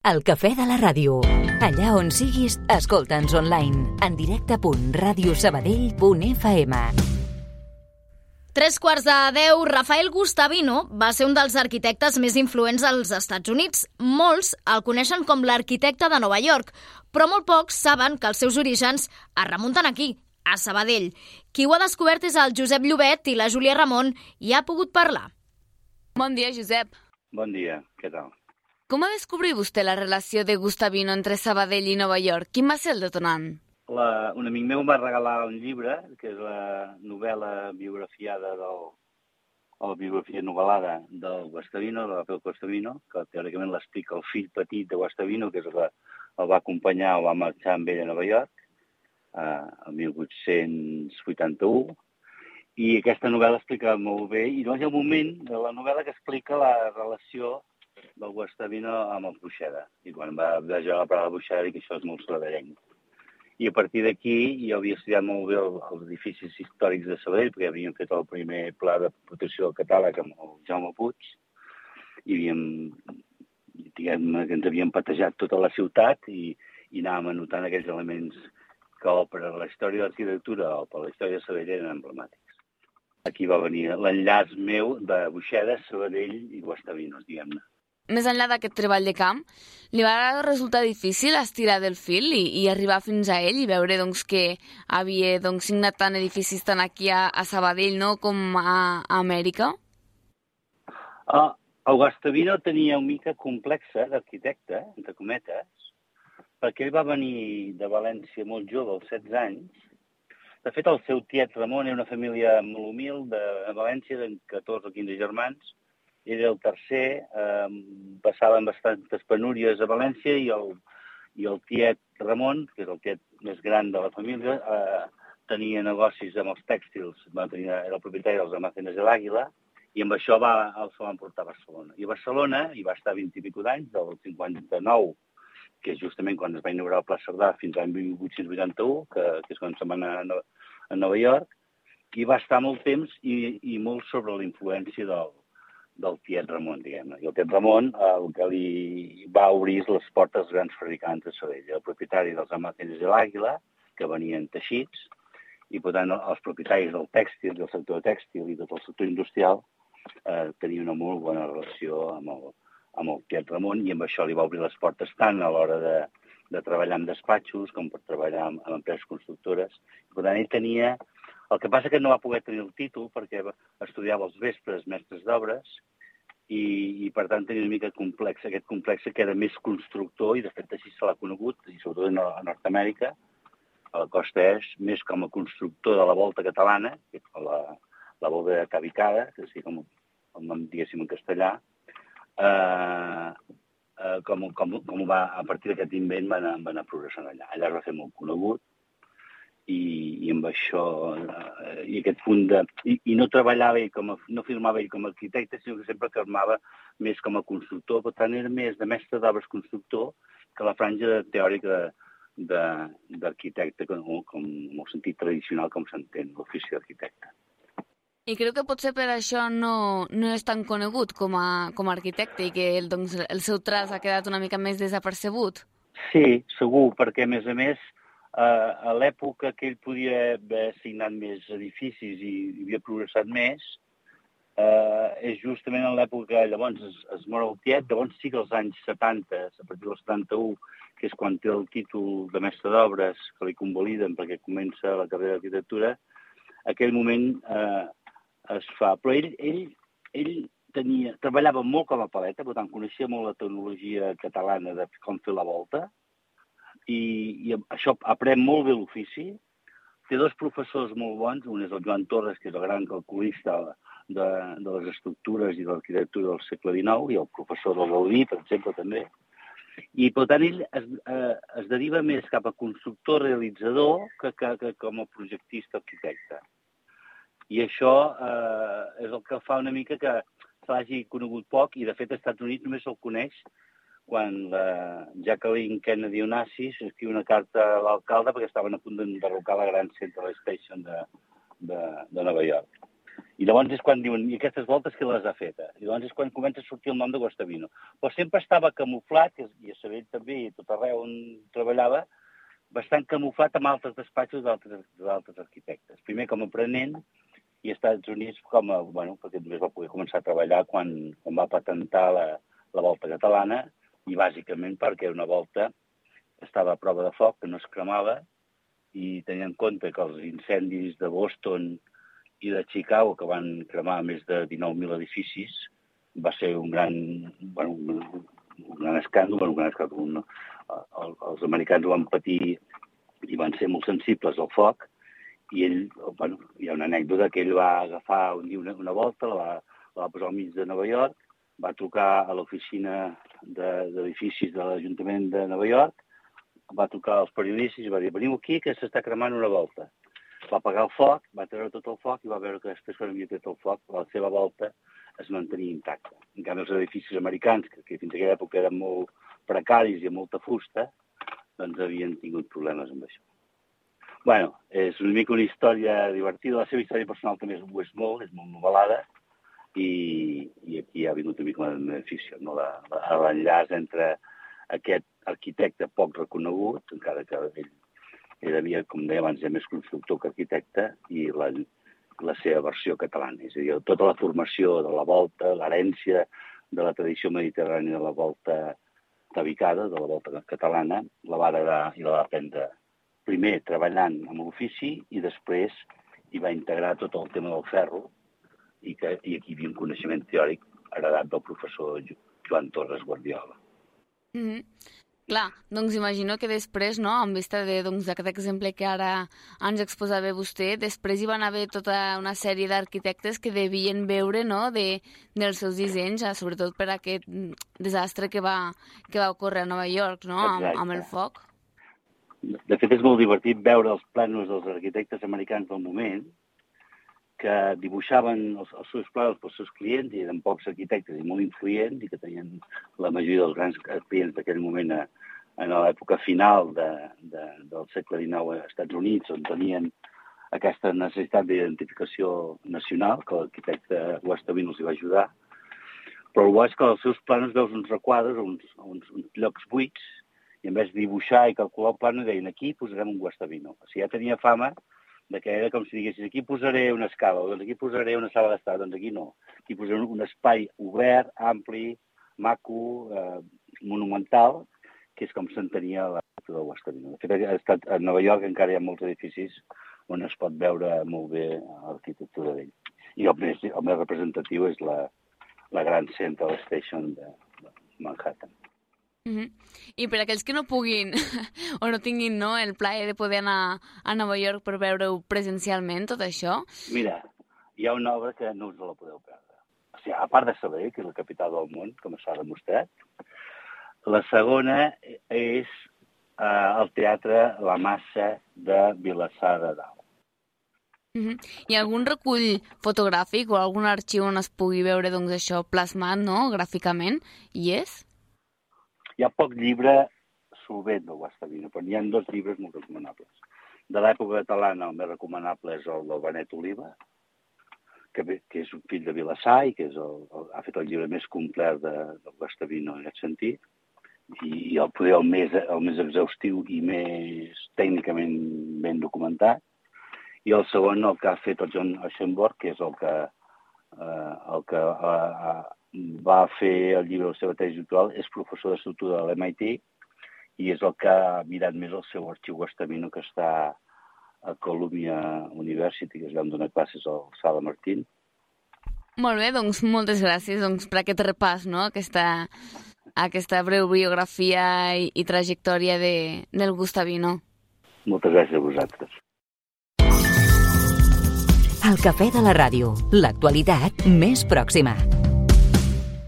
El cafè de la ràdio. Allà on siguis, escolta'ns online. En directe.radiosabadell.fm Tres quarts de deu, Rafael Gustavino va ser un dels arquitectes més influents als Estats Units. Molts el coneixen com l'arquitecte de Nova York, però molt pocs saben que els seus orígens es remunten aquí, a Sabadell. Qui ho ha descobert és el Josep Llobet i la Júlia Ramon i ha pogut parlar. Bon dia, Josep. Bon dia, què tal? Com descobrir vostè la relació de Gustavino entre Sabadell i Nova York? Quin va ser el detonant? La, un amic meu em va regalar un llibre, que és la novel·la biografiada del, o biografia novel·lada del Guastavino, de Rafael Guastavino, que teòricament l'explica el fill petit de Guastavino, que és el que el va acompanyar o va marxar amb ell a Nova York, eh, el 1881, i aquesta novel·la explica molt bé, i no ha un moment de la novel·la que explica la relació del Guastavino amb el Buixeda. I quan va veure la de Buixeda dic que això és molt sabadellenc. I a partir d'aquí jo havia estudiat molt bé el, els edificis històrics de Sabadell, perquè havíem fet el primer pla de protecció del catàleg amb el Jaume Puig, i havíem, diguem que ens havíem patejat tota la ciutat i, i anàvem anotant aquells elements que per a la història de l'arquitectura o per a la història de Sabadell eren emblemàtics. Aquí va venir l'enllaç meu de Buixeda, Sabadell i Guastavinos, diguem-ne més enllà d'aquest treball de camp, li va resultar difícil estirar del fil i, i arribar fins a ell i veure doncs, que havia doncs, signat tant edificis tant aquí a, a Sabadell no, com a, a Amèrica? Uh, el Guastavino tenia una mica complexa d'arquitecte, entre cometes, perquè ell va venir de València molt jove, als 16 anys. De fet, el seu tiet Ramon era una família molt humil de València, de 14 o 15 germans, era el tercer, eh, passaven bastantes penúries a València i el, i el tiet Ramon, que és el tiet més gran de la família, eh, tenia negocis amb els tèxtils, va tenir, era el propietari dels almacenes de l'Àguila, i amb això va, el van portar a Barcelona. I a Barcelona hi va estar 20 i pico d'anys, del 59, que és justament quan es va inaugurar el Pla Cerdà, fins l'any 1881, que, que és quan se'n va anar a Nova York, i va estar molt temps i, i molt sobre la influència del, del tiet Ramon, diguem-ne. I el tiet Ramon el que li va obrir les portes als grans fabricants de Sabell. El propietari dels almacenes de l'Àguila, que venien teixits, i per tant els propietaris del tèxtil, del sector tèxtil i tot el sector industrial eh, tenien una molt bona relació amb el, amb el tiet Ramon i amb això li va obrir les portes tant a l'hora de, de treballar en despatxos com per treballar amb, amb empreses constructores. Per tant, ell tenia... El que passa que no va poder tenir el títol perquè estudiava els vespres mestres d'obres i, i per tant tenia una mica complex, aquest complex que era més constructor i de fet així se l'ha conegut, i sobretot a Nord-Amèrica, a la costa est, més com a constructor de la volta catalana, que és la, la volta de Cabicada, que és com nom, diguéssim, en castellà, eh, eh, com, com, com va, a partir d'aquest invent va anar, va anar progressant allà. Allà es va fer molt conegut, i, i amb això, eh, i aquest punt de... I, i no treballava ell com a, no firmava ell com a arquitecte, sinó que sempre firmava més com a constructor, per tant era més de mestre d'obres constructor que la franja teòrica d'arquitecte, com, com en el sentit tradicional com s'entén l'ofici d'arquitecte. I creu que potser per això no, no és tan conegut com a, com a arquitecte i que el, doncs, el seu traç ha quedat una mica més desapercebut? Sí, segur, perquè a més a més a l'època que ell podia haver signat més edificis i, i havia progressat més, eh, és justament en l'època que llavors es, es mor el tiet, llavors sí que als anys 70, a partir del 71, que és quan té el títol de mestre d'obres que li convaliden perquè comença la carrera d'arquitectura, aquell moment eh, es fa. Però ell, ell, ell tenia, treballava molt com a paleta, per tant, coneixia molt la tecnologia catalana de com fer la volta, i, i això aprèn molt bé l'ofici. Té dos professors molt bons, un és el Joan Torres, que és el gran calculista de, de les estructures i de l'arquitectura del segle XIX, i el professor del Gaudí, per exemple, també. I, per tant, ell es, eh, es deriva més cap a constructor realitzador que, que, que com a projectista arquitecte. I això eh, és el que fa una mica que se l'hagi conegut poc, i de fet als Estats Units només se'l coneix quan la Jacqueline Kennedy Onassis escriu una carta a l'alcalde perquè estaven a punt d'enderrocar la gran Central Station de, de, de Nova York. I llavors és quan diuen, i aquestes voltes que les ha fet? I llavors és quan comença a sortir el nom de Guastavino. Però sempre estava camuflat, i a Sabell també, i tot arreu on treballava, bastant camuflat amb altres despatxos d'altres arquitectes. Primer com a aprenent i als Estats Units com a, bueno, perquè només va poder començar a treballar quan, quan va patentar la, la volta catalana i bàsicament perquè una volta estava a prova de foc, que no es cremava, i tenint en compte que els incendis de Boston i de Chicago, que van cremar més de 19.000 edificis, va ser un gran, bueno, un gran escàndol, un gran escàndol. No? El, els americans ho van patir i van ser molt sensibles al foc, i ell, bueno, hi ha una anècdota que ell va agafar un dia una, una volta, la va, la va posar al mig de Nova York, va trucar a l'oficina d'edificis de, de l'Ajuntament de Nova York, va trucar als periodistes i va dir, veniu aquí que s'està cremant una volta va apagar el foc, va treure tot el foc i va veure que després quan havia tret el foc, la seva volta es mantenia intacta. En canvi, els edificis americans, que, que fins a aquella època eren molt precaris i amb molta fusta, doncs havien tingut problemes amb això. bueno, és una mica una història divertida. La seva història personal també és, és molt, és molt novel·lada, i, i aquí ha vingut una mica una beneficio, no? l'enllaç entre aquest arquitecte poc reconegut, encara que ell havia, com deia abans, ja més constructor que arquitecte i la, la seva versió catalana. És a dir, tota la formació de la volta, l'herència de la tradició mediterrània de la volta tabicada, de la volta catalana, la va heredar i la va aprendre primer treballant amb l'ofici i després hi va integrar tot el tema del ferro i, que, i aquí hi havia un coneixement teòric heredat del professor Joan Torres Guardiola. Mm -hmm. Clar, doncs imagino que després, no, en vista d'aquest doncs, exemple que ara ens exposava vostè, després hi van haver tota una sèrie d'arquitectes que devien veure no, de, dels seus dissenys, eh, sobretot per aquest desastre que va, que va ocórrer a Nova York, no, amb, amb el foc. De fet, és molt divertit veure els planos dels arquitectes americans del moment, que dibuixaven els, els seus plans pels seus clients, i eren pocs arquitectes i molt influents, i que tenien la majoria dels grans clients d'aquell moment a, en l'època final de, de, del segle XIX als Estats Units, on tenien aquesta necessitat d'identificació nacional, que l'arquitecte Guastavino els hi va ajudar, però el bo és que als seus plans veus uns requadres, uns, uns, uns llocs buits, i en vez de dibuixar i calcular el plano, deien aquí posarem un Guastavino. O sigui, ja tenia fama de que era com si diguessis aquí posaré una escala, doncs aquí posaré una sala d'estar, doncs aquí no. Aquí posaré un, un espai obert, ampli, maco, eh, monumental, que és com s'entenia la del Guastavino. De fet, ha estat a Nova York encara hi ha molts edificis on es pot veure molt bé l'arquitectura d'ell. I el més, el més representatiu és la, la Grand Central Station de Manhattan. Mm -hmm. I per aquells que no puguin o no tinguin no, el plaer de poder anar a Nova York per veure-ho presencialment, tot això... Mira, hi ha una obra que no us la podeu perdre. O sigui, a part de saber que és la capital del món, com s'ha demostrat, la segona és eh, el Teatre La Massa de Vilassar de Dalt. Mm -hmm. Hi ha algun recull fotogràfic o algun arxiu on es pugui veure doncs, això plasmat no? gràficament? Hi és? Hi ha poc llibre solvent del Guastavino, però hi ha dos llibres molt recomanables. De l'època catalana, el més recomanable és el del Benet Oliva, que, que és un fill de Vilassar i que és el, el, ha fet el llibre més complet de, del Guastavino en aquest sentit, i, i el poder el més, el més exhaustiu i més tècnicament ben documentat. I el segon, el que ha fet el John Aschenborg, que és el que, eh, el que eh, va fer el llibre de la seva tesi doctoral, és professor d'estructura de l'MIT i és el que ha mirat més el seu arxiu Guastavino, que està a Columbia University, que es van donar classes al Sala Martín. Molt bé, doncs moltes gràcies doncs, per aquest repàs, no? aquesta, aquesta breu biografia i, i trajectòria de, del Gustavino. Moltes gràcies a vosaltres. El cafè de la ràdio, l'actualitat més pròxima.